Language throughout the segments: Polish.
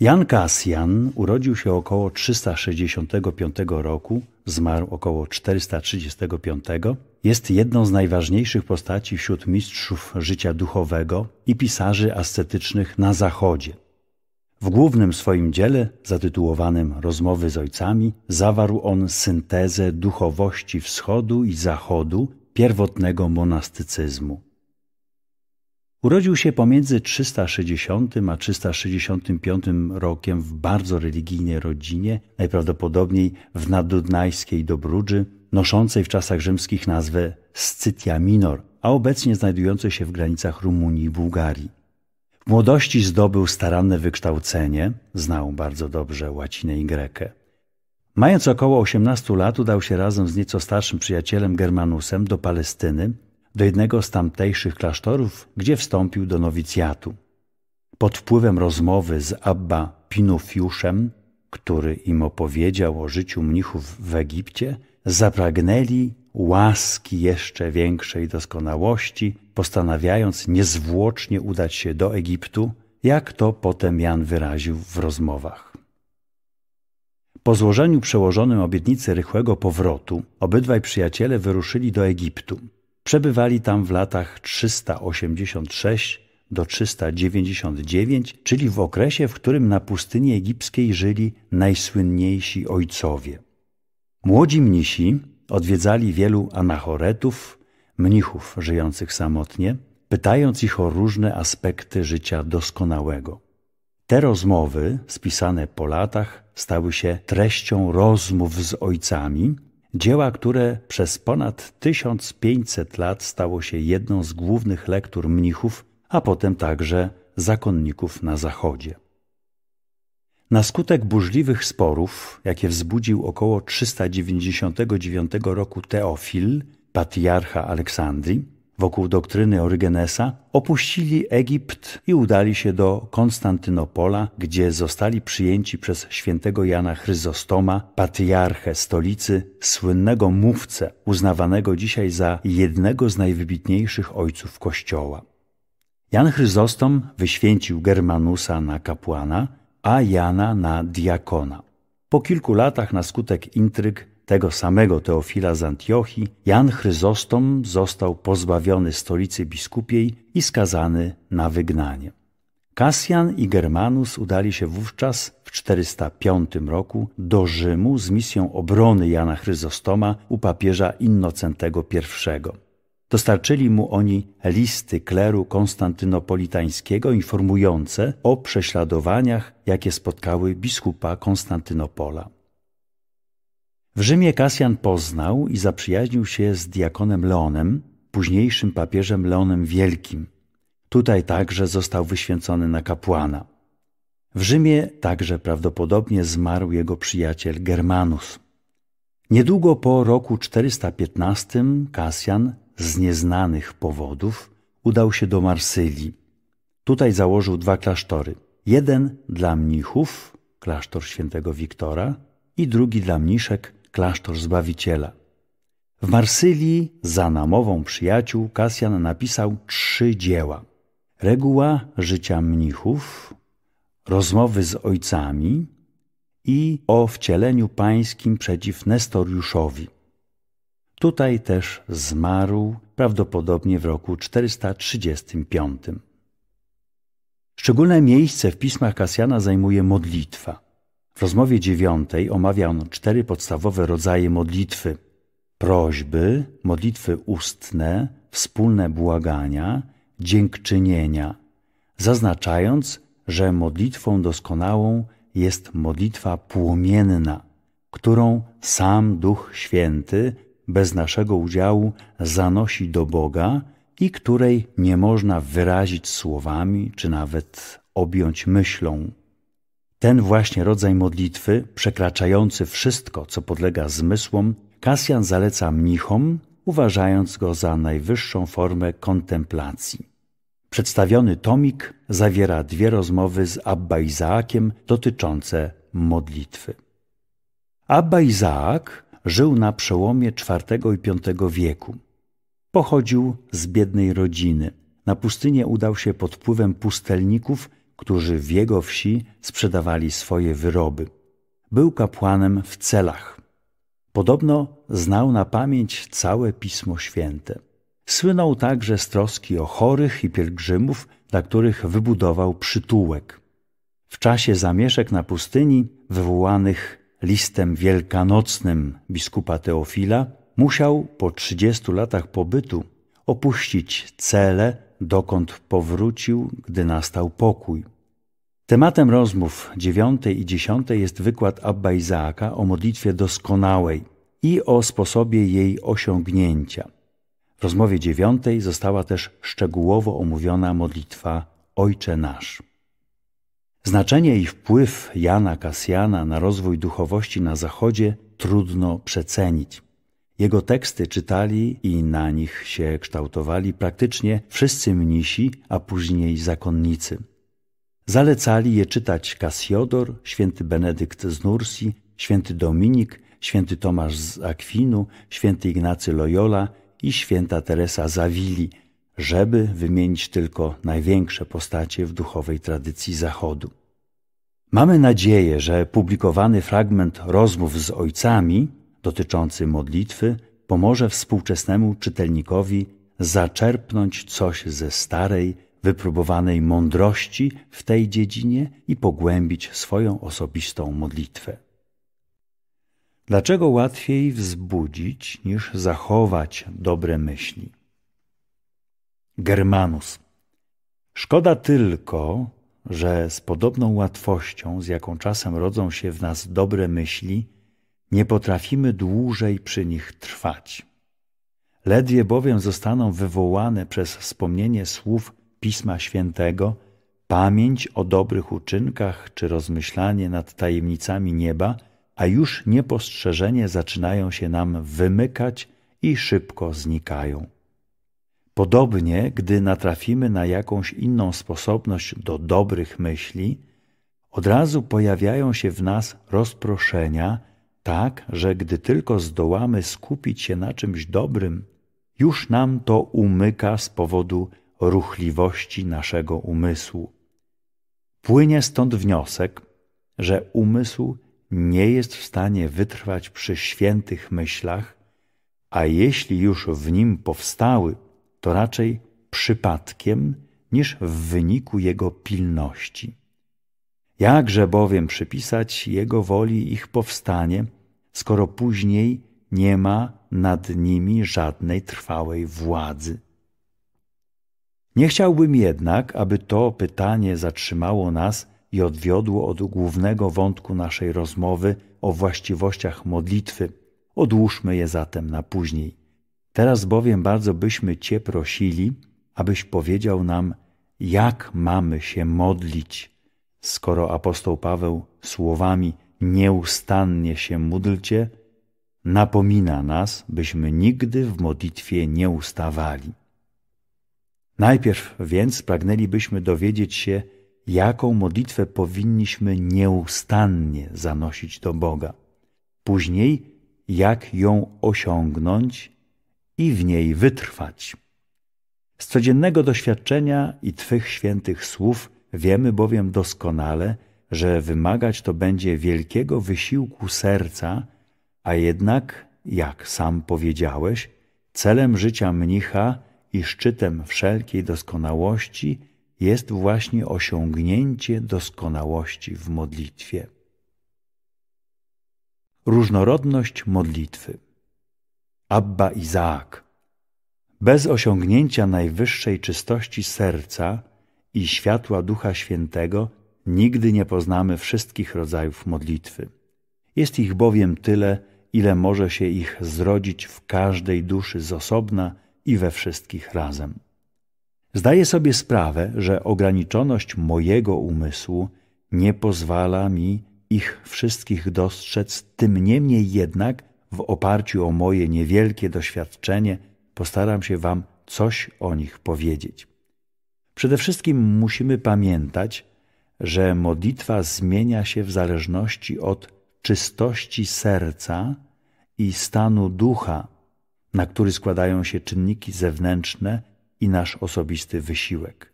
Jan Kasjan urodził się około 365 roku, zmarł około 435. Jest jedną z najważniejszych postaci wśród mistrzów życia duchowego i pisarzy ascetycznych na Zachodzie. W głównym swoim dziele, zatytułowanym Rozmowy z Ojcami, zawarł on syntezę duchowości wschodu i zachodu pierwotnego monastycyzmu. Urodził się pomiędzy 360 a 365 rokiem w bardzo religijnej rodzinie, najprawdopodobniej w naddunajskiej Dobrudży, noszącej w czasach rzymskich nazwę Scytia Minor, a obecnie znajdującej się w granicach Rumunii i Bułgarii. W młodości zdobył staranne wykształcenie, znał bardzo dobrze łacinę i grekę. Mając około 18 lat udał się razem z nieco starszym przyjacielem Germanusem do Palestyny, do jednego z tamtejszych klasztorów, gdzie wstąpił do nowicjatu. Pod wpływem rozmowy z Abba Pinufiuszem, który im opowiedział o życiu mnichów w Egipcie, zapragnęli łaski jeszcze większej doskonałości, postanawiając niezwłocznie udać się do Egiptu, jak to potem Jan wyraził w rozmowach. Po złożeniu przełożonym obietnicy rychłego powrotu, obydwaj przyjaciele wyruszyli do Egiptu. Przebywali tam w latach 386 do 399, czyli w okresie, w którym na pustyni egipskiej żyli najsłynniejsi ojcowie. Młodzi mnisi odwiedzali wielu anachoretów, mnichów żyjących samotnie, pytając ich o różne aspekty życia doskonałego. Te rozmowy, spisane po latach, stały się treścią rozmów z ojcami, dzieła, które przez ponad 1500 lat stało się jedną z głównych lektur mnichów, a potem także zakonników na Zachodzie. Na skutek burzliwych sporów, jakie wzbudził około 399 roku Teofil, patriarcha Aleksandrii, wokół doktryny Orygenesa, opuścili Egipt i udali się do Konstantynopola, gdzie zostali przyjęci przez świętego Jana Chryzostoma, patriarchę stolicy, słynnego mówcę, uznawanego dzisiaj za jednego z najwybitniejszych ojców Kościoła. Jan Chryzostom wyświęcił Germanusa na kapłana, a Jana na diakona. Po kilku latach na skutek intryg tego samego Teofila z Antiochii, Jan Chryzostom został pozbawiony stolicy biskupiej i skazany na wygnanie. Kasjan i Germanus udali się wówczas w 405 roku do Rzymu z misją obrony Jana Chryzostoma u papieża Innocentego I. Dostarczyli mu oni listy kleru konstantynopolitańskiego informujące o prześladowaniach, jakie spotkały biskupa Konstantynopola. W Rzymie Kasjan poznał i zaprzyjaźnił się z diakonem Leonem, późniejszym papieżem Leonem Wielkim. Tutaj także został wyświęcony na kapłana. W Rzymie także prawdopodobnie zmarł jego przyjaciel Germanus. Niedługo po roku 415 Kasjan z nieznanych powodów udał się do Marsylii. Tutaj założył dwa klasztory. Jeden dla mnichów, klasztor świętego Wiktora, i drugi dla mniszek, klasztor Zbawiciela. W Marsylii za namową przyjaciół Kasjan napisał trzy dzieła. Reguła życia mnichów, rozmowy z ojcami i o wcieleniu pańskim przeciw Nestoriuszowi. Tutaj też zmarł prawdopodobnie w roku 435. Szczególne miejsce w pismach Kasjana zajmuje modlitwa. W rozmowie dziewiątej omawia on cztery podstawowe rodzaje modlitwy: prośby, modlitwy ustne, wspólne błagania, dziękczynienia, zaznaczając, że modlitwą doskonałą jest modlitwa płomienna, którą sam Duch Święty bez naszego udziału zanosi do Boga i której nie można wyrazić słowami czy nawet objąć myślą. Ten właśnie rodzaj modlitwy, przekraczający wszystko, co podlega zmysłom, Kasjan zaleca mnichom, uważając go za najwyższą formę kontemplacji. Przedstawiony tomik zawiera dwie rozmowy z Abba Izaakiem dotyczące modlitwy. Abba Izaak żył na przełomie IV i V wieku. Pochodził z biednej rodziny. Na pustynię udał się pod wpływem pustelników, którzy w jego wsi sprzedawali swoje wyroby. Był kapłanem w celach. Podobno znał na pamięć całe Pismo Święte. Słynął także z troski o chorych i pielgrzymów, dla których wybudował przytułek. W czasie zamieszek na pustyni, wywołanych listem wielkanocnym biskupa Teofila, musiał po trzydziestu latach pobytu opuścić cele, dokąd powrócił, gdy nastał pokój. Tematem rozmów dziewiątej i dziesiątej jest wykład Abba Izaaka o modlitwie doskonałej i o sposobie jej osiągnięcia. W rozmowie dziewiątej została też szczegółowo omówiona modlitwa Ojcze Nasz. Znaczenie i wpływ Jana Kasjana na rozwój duchowości na Zachodzie trudno przecenić. Jego teksty czytali i na nich się kształtowali praktycznie wszyscy mnisi, a później zakonnicy. Zalecali je czytać Kasiodor, święty Benedykt z Nursi, święty Dominik, święty Tomasz z Akwinu, święty Ignacy Loyola i święta Teresa Zawili, żeby wymienić tylko największe postacie w duchowej tradycji Zachodu. Mamy nadzieję, że publikowany fragment rozmów z ojcami dotyczący modlitwy pomoże współczesnemu czytelnikowi zaczerpnąć coś ze starej, wypróbowanej mądrości w tej dziedzinie i pogłębić swoją osobistą modlitwę. Dlaczego łatwiej wzbudzić niż zachować dobre myśli? Germanus. Szkoda tylko, że z podobną łatwością, z jaką czasem rodzą się w nas dobre myśli, nie potrafimy dłużej przy nich trwać. Ledwie bowiem zostaną wywołane przez wspomnienie słów Pisma Świętego, pamięć o dobrych uczynkach czy rozmyślanie nad tajemnicami nieba, a już niepostrzeżenie zaczynają się nam wymykać i szybko znikają. Podobnie, gdy natrafimy na jakąś inną sposobność do dobrych myśli, od razu pojawiają się w nas rozproszenia, tak, że gdy tylko zdołamy skupić się na czymś dobrym, już nam to umyka z powodu ruchliwości naszego umysłu. Płynie stąd wniosek, że umysł nie jest w stanie wytrwać przy świętych myślach, a jeśli już w nim powstały, to raczej przypadkiem niż w wyniku jego pilności. Jakże bowiem przypisać jego woli ich powstanie, skoro później nie ma nad nimi żadnej trwałej władzy? Nie chciałbym jednak, aby to pytanie zatrzymało nas i odwiodło od głównego wątku naszej rozmowy o właściwościach modlitwy. Odłóżmy je zatem na później. Teraz bowiem bardzo byśmy Cię prosili, abyś powiedział nam, jak mamy się modlić, skoro apostoł Paweł słowami nieustannie się módlcie, napomina nas, byśmy nigdy w modlitwie nie ustawali. Najpierw więc pragnęlibyśmy dowiedzieć się, jaką modlitwę powinniśmy nieustannie zanosić do Boga. Później, jak ją osiągnąć i w niej wytrwać. Z codziennego doświadczenia i Twych świętych słów wiemy bowiem doskonale, że wymagać to będzie wielkiego wysiłku serca, a jednak, jak sam powiedziałeś, celem życia mnicha i szczytem wszelkiej doskonałości jest właśnie osiągnięcie doskonałości w modlitwie. Różnorodność modlitwy. Abba Izaak. Bez osiągnięcia najwyższej czystości serca i światła Ducha Świętego nigdy nie poznamy wszystkich rodzajów modlitwy. Jest ich bowiem tyle, ile może się ich zrodzić w każdej duszy z osobna i we wszystkich razem. Zdaję sobie sprawę, że ograniczoność mojego umysłu nie pozwala mi ich wszystkich dostrzec, tym niemniej jednak w oparciu o moje niewielkie doświadczenie postaram się Wam coś o nich powiedzieć. Przede wszystkim musimy pamiętać, że modlitwa zmienia się w zależności od czystości serca i stanu ducha, na który składają się czynniki zewnętrzne i nasz osobisty wysiłek.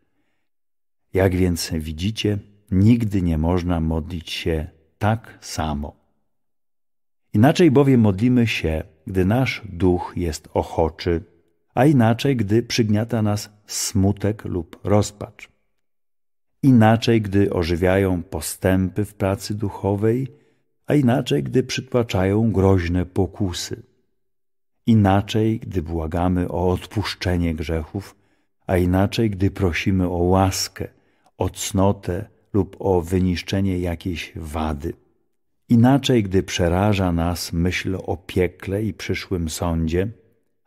Jak więc widzicie, nigdy nie można modlić się tak samo. Inaczej bowiem modlimy się, gdy nasz duch jest ochoczy, a inaczej, gdy przygniata nas smutek lub rozpacz. Inaczej, gdy ożywiają postępy w pracy duchowej, a inaczej, gdy przytłaczają groźne pokusy. Inaczej, gdy błagamy o odpuszczenie grzechów, a inaczej, gdy prosimy o łaskę, o cnotę lub o wyniszczenie jakiejś wady. Inaczej, gdy przeraża nas myśl o piekle i przyszłym sądzie,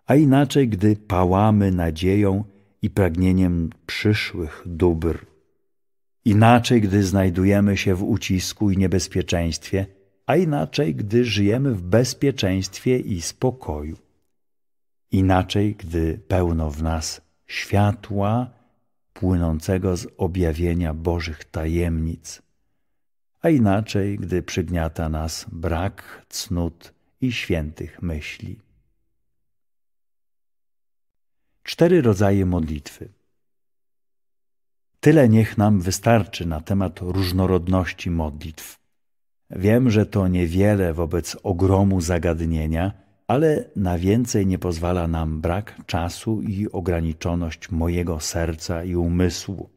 a inaczej, gdy pałamy nadzieją i pragnieniem przyszłych dóbr. Inaczej, gdy znajdujemy się w ucisku i niebezpieczeństwie, a inaczej, gdy żyjemy w bezpieczeństwie i spokoju. Inaczej, gdy pełno w nas światła płynącego z objawienia Bożych tajemnic, a inaczej, gdy przygniata nas brak cnót i świętych myśli. Cztery rodzaje modlitwy. Tyle niech nam wystarczy na temat różnorodności modlitw. Wiem, że to niewiele wobec ogromu zagadnienia, ale na więcej nie pozwala nam brak czasu i ograniczoność mojego serca i umysłu.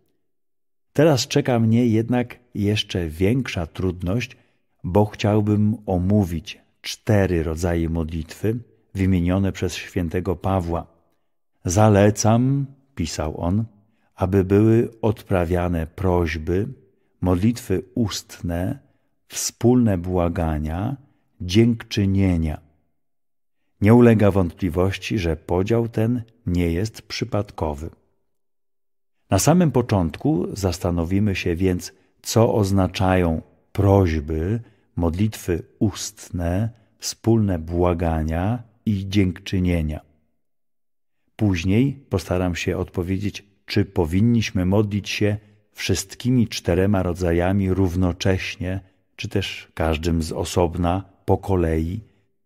Teraz czeka mnie jednak jeszcze większa trudność, bo chciałbym omówić cztery rodzaje modlitwy wymienione przez świętego Pawła. Zalecam, pisał on, aby były odprawiane prośby, modlitwy ustne, wspólne błagania, dziękczynienia. Nie ulega wątpliwości, że podział ten nie jest przypadkowy. Na samym początku zastanowimy się więc, co oznaczają prośby, modlitwy ustne, wspólne błagania i dziękczynienia. Później postaram się odpowiedzieć, czy powinniśmy modlić się wszystkimi czterema rodzajami równocześnie, czy też każdym z osobna, po kolei,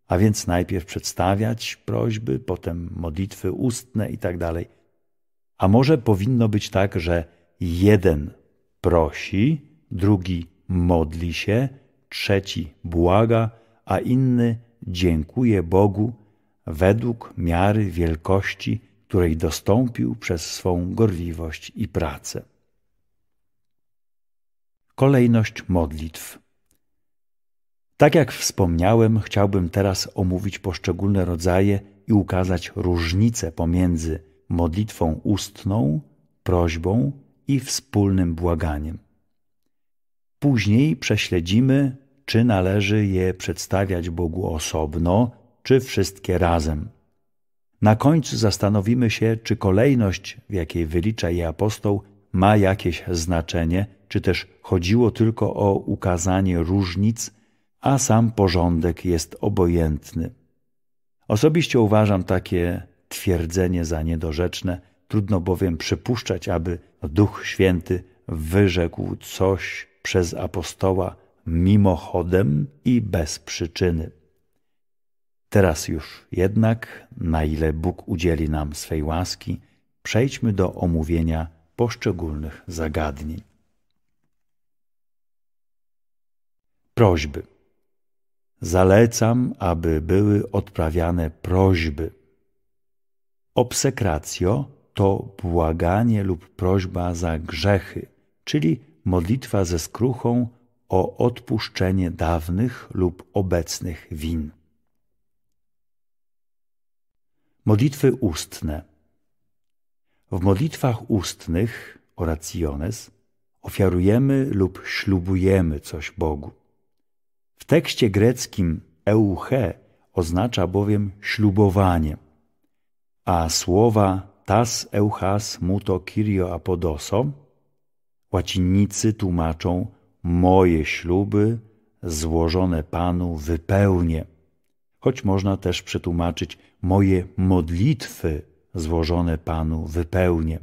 a więc najpierw przedstawiać prośby, potem modlitwy ustne i tak. A może powinno być tak, że jeden prosi, drugi modli się, trzeci błaga, a inny dziękuje Bogu według miary wielkości, której dostąpił przez swą gorliwość i pracę. Kolejność modlitw. Tak jak wspomniałem, chciałbym teraz omówić poszczególne rodzaje i ukazać różnice pomiędzy modlitwą ustną, prośbą i wspólnym błaganiem. Później prześledzimy, czy należy je przedstawiać Bogu osobno, czy wszystkie razem. Na końcu zastanowimy się, czy kolejność, w jakiej wylicza je apostoł, ma jakieś znaczenie, czy też chodziło tylko o ukazanie różnic, a sam porządek jest obojętny. Osobiście uważam takie twierdzenie za niedorzeczne, trudno bowiem przypuszczać, aby Duch Święty wyrzekł coś przez apostoła mimochodem i bez przyczyny. Teraz już jednak, na ile Bóg udzieli nam swej łaski, przejdźmy do omówienia poszczególnych zagadnień. Prośby. Zalecam, aby były odprawiane prośby. Obsekratio to błaganie lub prośba za grzechy, czyli modlitwa ze skruchą o odpuszczenie dawnych lub obecnych win. Modlitwy ustne. W modlitwach ustnych, oraciones, ofiarujemy lub ślubujemy coś Bogu. W tekście greckim euche oznacza bowiem ślubowanie, a słowa tas euchas muto kyrio apodoso łacinnicy tłumaczą moje śluby złożone Panu wypełnię choć można też przetłumaczyć moje modlitwy złożone Panu wypełnię.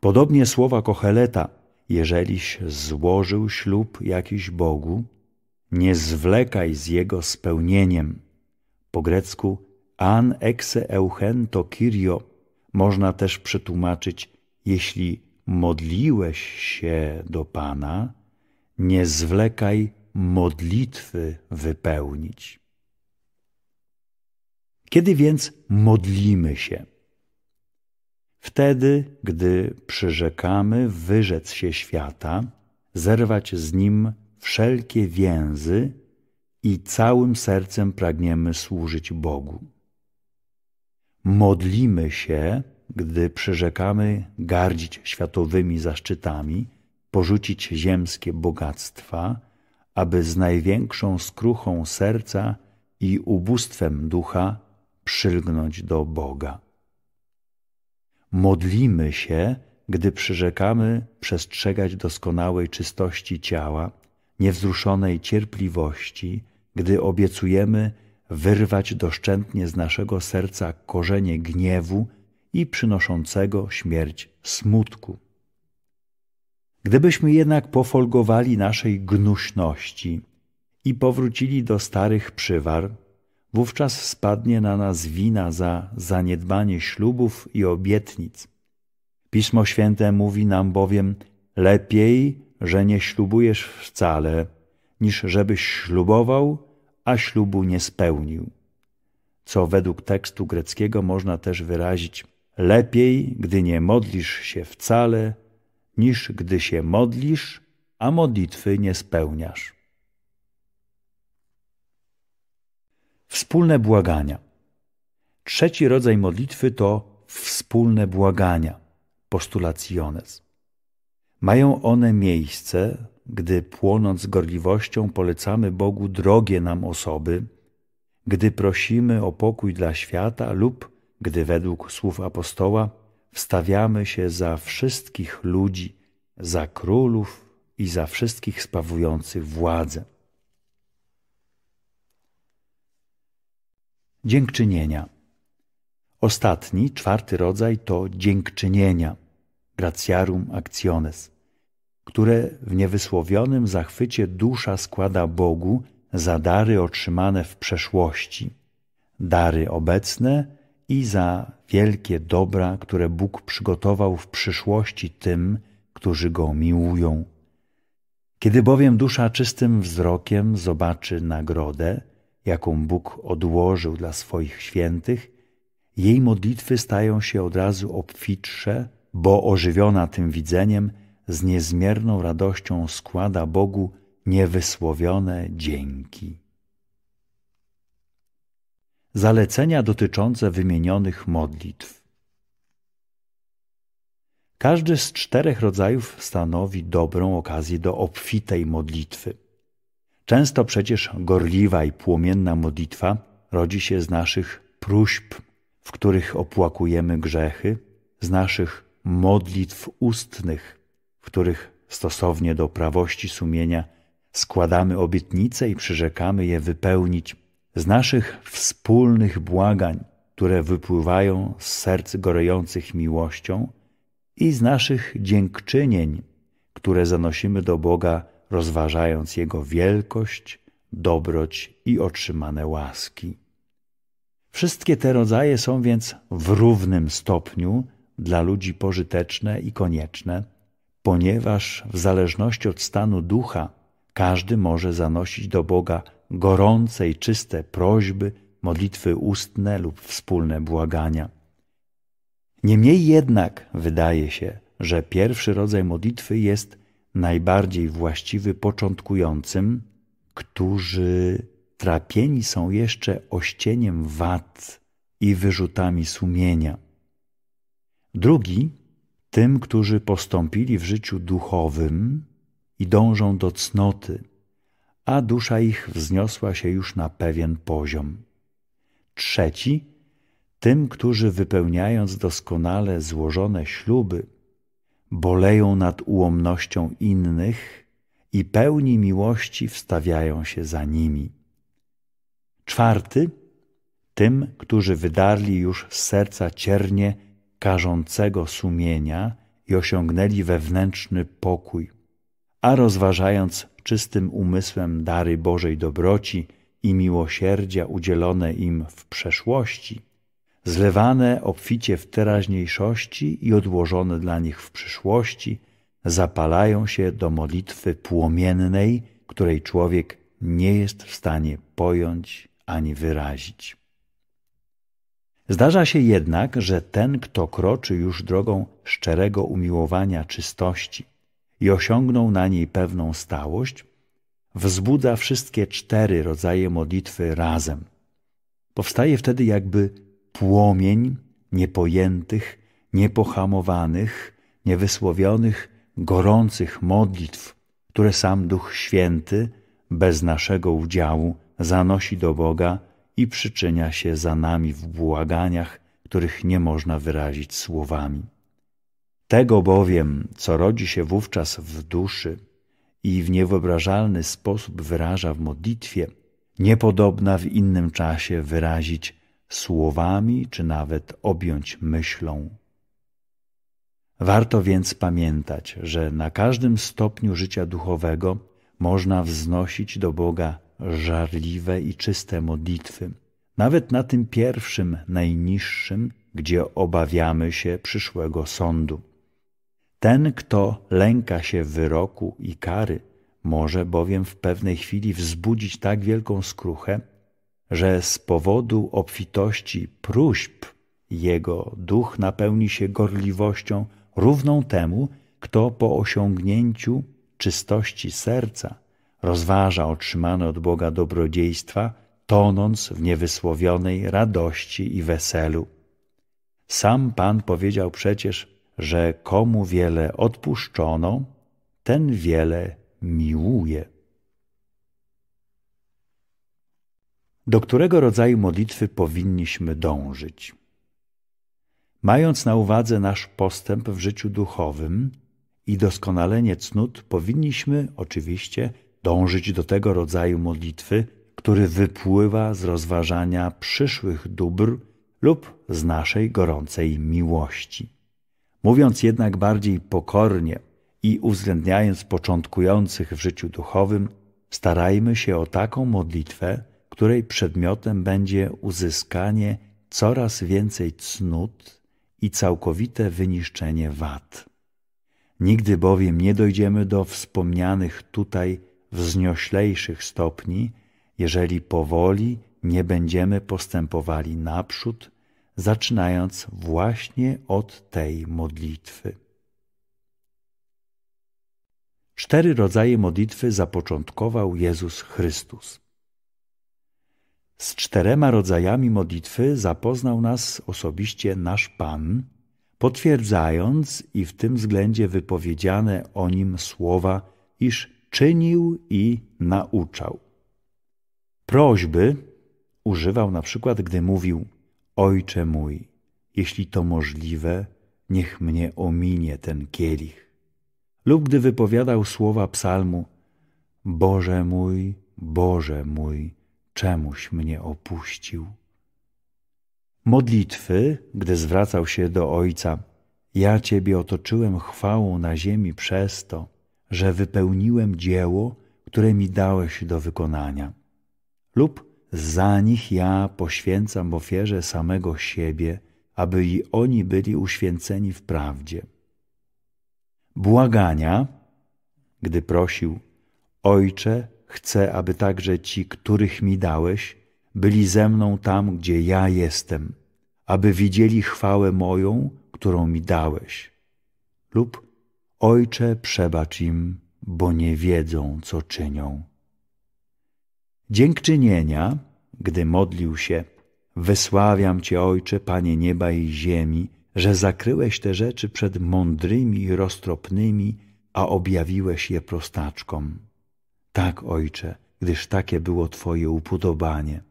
Podobnie słowa Kocheleta, jeżeliś złożył ślub jakiś Bogu, nie zwlekaj z jego spełnieniem. Po grecku an exe euchen to kyrio można też przetłumaczyć, jeśli modliłeś się do Pana, nie zwlekaj modlitwy wypełnić. Kiedy więc modlimy się? Wtedy, gdy przyrzekamy wyrzec się świata, zerwać z nim wszelkie więzy i całym sercem pragniemy służyć Bogu. Modlimy się, gdy przyrzekamy gardzić światowymi zaszczytami, porzucić ziemskie bogactwa, aby z największą skruchą serca i ubóstwem ducha przylgnąć do Boga. Modlimy się, gdy przyrzekamy przestrzegać doskonałej czystości ciała, niewzruszonej cierpliwości, gdy obiecujemy wyrwać doszczętnie z naszego serca korzenie gniewu i przynoszącego śmierć smutku. Gdybyśmy jednak pofolgowali naszej gnuśności i powrócili do starych przywar, wówczas spadnie na nas wina za zaniedbanie ślubów i obietnic. Pismo Święte mówi nam bowiem, lepiej, że nie ślubujesz wcale, niż żebyś ślubował, a ślubu nie spełnił. Co według tekstu greckiego można też wyrazić lepiej, gdy nie modlisz się wcale, niż gdy się modlisz, a modlitwy nie spełniasz. Wspólne błagania. Trzeci rodzaj modlitwy to wspólne błagania, postulaciones. Mają one miejsce, gdy płonąc gorliwością polecamy Bogu drogie nam osoby, gdy prosimy o pokój dla świata lub gdy według słów apostoła wstawiamy się za wszystkich ludzi, za królów i za wszystkich sprawujących władzę. Dziękczynienia. Ostatni, czwarty rodzaj to dziękczynienia, gratiarum actiones, które w niewysłowionym zachwycie dusza składa Bogu za dary otrzymane w przeszłości, dary obecne i za wielkie dobra, które Bóg przygotował w przyszłości tym, którzy Go miłują. Kiedy bowiem dusza czystym wzrokiem zobaczy nagrodę, jaką Bóg odłożył dla swoich świętych, jej modlitwy stają się od razu obfitsze, bo ożywiona tym widzeniem z niezmierną radością składa Bogu niewysłowione dzięki. Zalecenia dotyczące wymienionych modlitw. Każdy z czterech rodzajów stanowi dobrą okazję do obfitej modlitwy. Często przecież gorliwa i płomienna modlitwa rodzi się z naszych próśb, w których opłakujemy grzechy, z naszych modlitw ustnych, w których stosownie do prawości sumienia składamy obietnice i przyrzekamy je wypełnić, z naszych wspólnych błagań, które wypływają z serc gorejących miłością i z naszych dziękczynień, które zanosimy do Boga rozważając Jego wielkość, dobroć i otrzymane łaski. Wszystkie te rodzaje są więc w równym stopniu dla ludzi pożyteczne i konieczne, ponieważ w zależności od stanu ducha każdy może zanosić do Boga gorące i czyste prośby, modlitwy ustne lub wspólne błagania. Niemniej jednak wydaje się, że pierwszy rodzaj modlitwy jest najbardziej właściwy początkującym, którzy trapieni są jeszcze ościeniem wad i wyrzutami sumienia. Drugi, tym, którzy postąpili w życiu duchowym i dążą do cnoty, a dusza ich wzniosła się już na pewien poziom. Trzeci, tym, którzy wypełniając doskonale złożone śluby, boleją nad ułomnością innych i pełni miłości wstawiają się za nimi. Czwarty, tym, którzy wydarli już z serca ciernie karzącego sumienia i osiągnęli wewnętrzny pokój, a rozważając czystym umysłem dary Bożej dobroci i miłosierdzia udzielone im w przeszłości, zlewane obficie w teraźniejszości i odłożone dla nich w przyszłości, zapalają się do modlitwy płomiennej, której człowiek nie jest w stanie pojąć ani wyrazić. Zdarza się jednak, że ten, kto kroczy już drogą szczerego umiłowania czystości i osiągnął na niej pewną stałość, wzbudza wszystkie cztery rodzaje modlitwy razem. Powstaje wtedy jakby płomień niepojętych, niepohamowanych, niewysłowionych, gorących modlitw, które sam Duch Święty, bez naszego udziału, zanosi do Boga i przyczynia się za nami w błaganiach, których nie można wyrazić słowami. Tego bowiem, co rodzi się wówczas w duszy i w niewyobrażalny sposób wyraża w modlitwie, niepodobna w innym czasie wyrazić słowami czy nawet objąć myślą. Warto więc pamiętać, że na każdym stopniu życia duchowego można wznosić do Boga żarliwe i czyste modlitwy, nawet na tym pierwszym, najniższym, gdzie obawiamy się przyszłego sądu. Ten, kto lęka się wyroku i kary, może bowiem w pewnej chwili wzbudzić tak wielką skruchę, że z powodu obfitości próśb jego duch napełni się gorliwością równą temu, kto po osiągnięciu czystości serca rozważa otrzymane od Boga dobrodziejstwa, tonąc w niewysłowionej radości i weselu. Sam Pan powiedział przecież, że komu wiele odpuszczono, ten wiele miłuje. Do którego rodzaju modlitwy powinniśmy dążyć? Mając na uwadze nasz postęp w życiu duchowym i doskonalenie cnót, powinniśmy oczywiście dążyć do tego rodzaju modlitwy, który wypływa z rozważania przyszłych dóbr lub z naszej gorącej miłości. Mówiąc jednak bardziej pokornie i uwzględniając początkujących w życiu duchowym, starajmy się o taką modlitwę, której przedmiotem będzie uzyskanie coraz więcej cnót i całkowite wyniszczenie wad. Nigdy bowiem nie dojdziemy do wspomnianych tutaj wznioślejszych stopni, jeżeli powoli nie będziemy postępowali naprzód, zaczynając właśnie od tej modlitwy. Cztery rodzaje modlitwy zapoczątkował Jezus Chrystus. Z czterema rodzajami modlitwy zapoznał nas osobiście nasz Pan, potwierdzając i w tym względzie wypowiedziane o nim słowa, iż czynił i nauczał. Prośby używał na przykład, gdy mówił: Ojcze mój, jeśli to możliwe, niech mnie ominie ten kielich. Lub gdy wypowiadał słowa psalmu: Boże mój, Boże mój, czemuś mnie opuścił. Modlitwy, gdy zwracał się do Ojca: Ja Ciebie otoczyłem chwałą na ziemi przez to, że wypełniłem dzieło, które mi dałeś do wykonania. Lub za nich ja poświęcam ofierze samego siebie, aby i oni byli uświęceni w prawdzie. Błagania, gdy prosił, Ojcze, chcę, aby także ci, których mi dałeś, byli ze mną tam, gdzie ja jestem, aby widzieli chwałę moją, którą mi dałeś. Lub Ojcze, przebacz im, bo nie wiedzą, co czynią. Dziękczynienia, gdy modlił się, wysławiam Cię, Ojcze, Panie nieba i ziemi, że zakryłeś te rzeczy przed mądrymi i roztropnymi, a objawiłeś je prostaczkom. Tak, Ojcze, gdyż takie było Twoje upodobanie.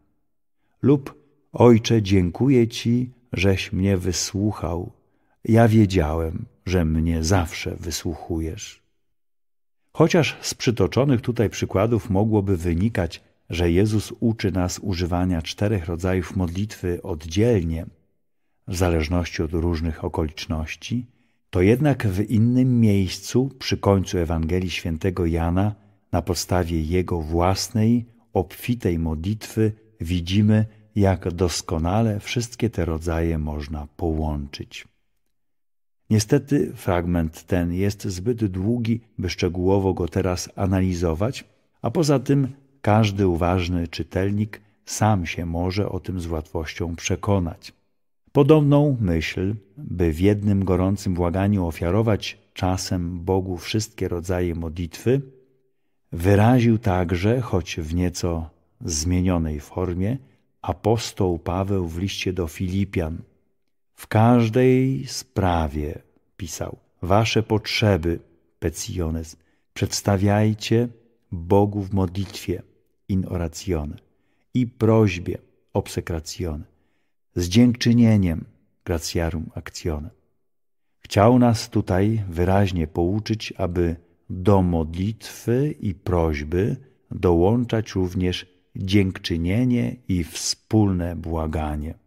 Lub, Ojcze, dziękuję Ci, żeś mnie wysłuchał. Ja wiedziałem, że mnie zawsze wysłuchujesz. Chociaż z przytoczonych tutaj przykładów mogłoby wynikać, że Jezus uczy nas używania czterech rodzajów modlitwy oddzielnie, w zależności od różnych okoliczności, to jednak w innym miejscu, przy końcu Ewangelii świętego Jana, na podstawie jego własnej, obfitej modlitwy, widzimy, jak doskonale wszystkie te rodzaje można połączyć. Niestety fragment ten jest zbyt długi, by szczegółowo go teraz analizować, a poza tym każdy uważny czytelnik sam się może o tym z łatwością przekonać. Podobną myśl, by w jednym gorącym błaganiu ofiarować czasem Bogu wszystkie rodzaje modlitwy, wyraził także, choć w nieco zmienionej formie, apostoł Paweł w liście do Filipian. W każdej sprawie, pisał, wasze potrzeby, peciones, przedstawiajcie Bogu w modlitwie, in oratione, i prośbie, obsekracjone, z dziękczynieniem, gratiarum actione. Chciał nas tutaj wyraźnie pouczyć, aby do modlitwy i prośby dołączać również dziękczynienie i wspólne błaganie.